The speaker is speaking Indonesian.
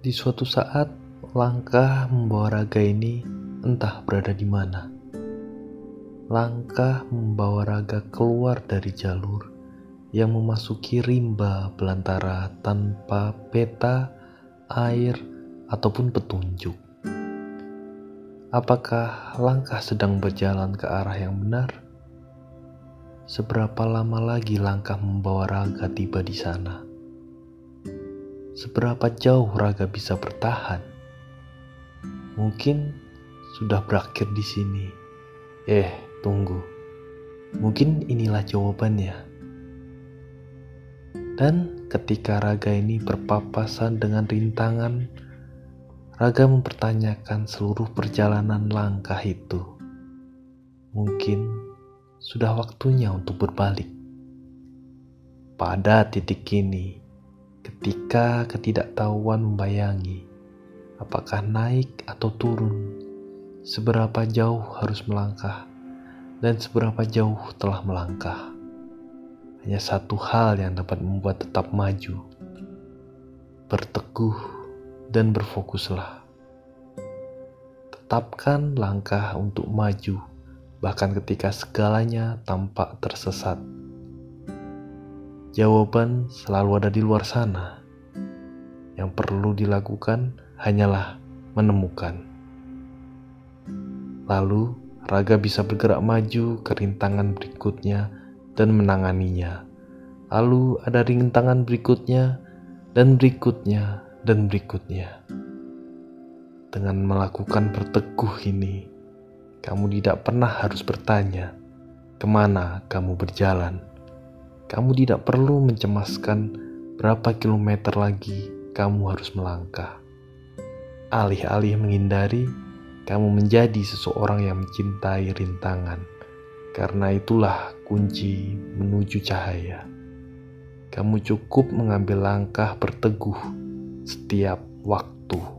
Di suatu saat, langkah membawa raga ini entah berada di mana. Langkah membawa raga keluar dari jalur yang memasuki rimba belantara tanpa peta, air, ataupun petunjuk. Apakah langkah sedang berjalan ke arah yang benar? Seberapa lama lagi langkah membawa raga tiba di sana? Seberapa jauh raga bisa bertahan? Mungkin sudah berakhir di sini. Eh, tunggu. Mungkin inilah jawabannya. Dan ketika raga ini berpapasan dengan rintangan, raga mempertanyakan seluruh perjalanan langkah itu. Mungkin sudah waktunya untuk berbalik. Pada titik ini, ketika ketidaktahuan membayangi, apakah naik atau turun, seberapa jauh harus melangkah, dan seberapa jauh telah melangkah. Hanya satu hal yang dapat membuat tetap maju, berteguh, dan berfokuslah. Tetapkan langkah untuk maju bahkan ketika segalanya tampak tersesat. Jawaban selalu ada di luar sana. Yang perlu dilakukan hanyalah menemukan. Lalu, raga bisa bergerak maju ke rintangan berikutnya dan menanganinya. Lalu ada rintangan berikutnya dan berikutnya dan berikutnya. Dengan melakukan berteguh ini, kamu tidak pernah harus bertanya ke mana kamu berjalan. Kamu tidak perlu mencemaskan berapa kilometer lagi kamu harus melangkah. Alih-alih menghindari, kamu menjadi seseorang yang mencintai rintangan. Karena itulah kunci menuju cahaya. Kamu cukup mengambil langkah berteguh setiap waktu.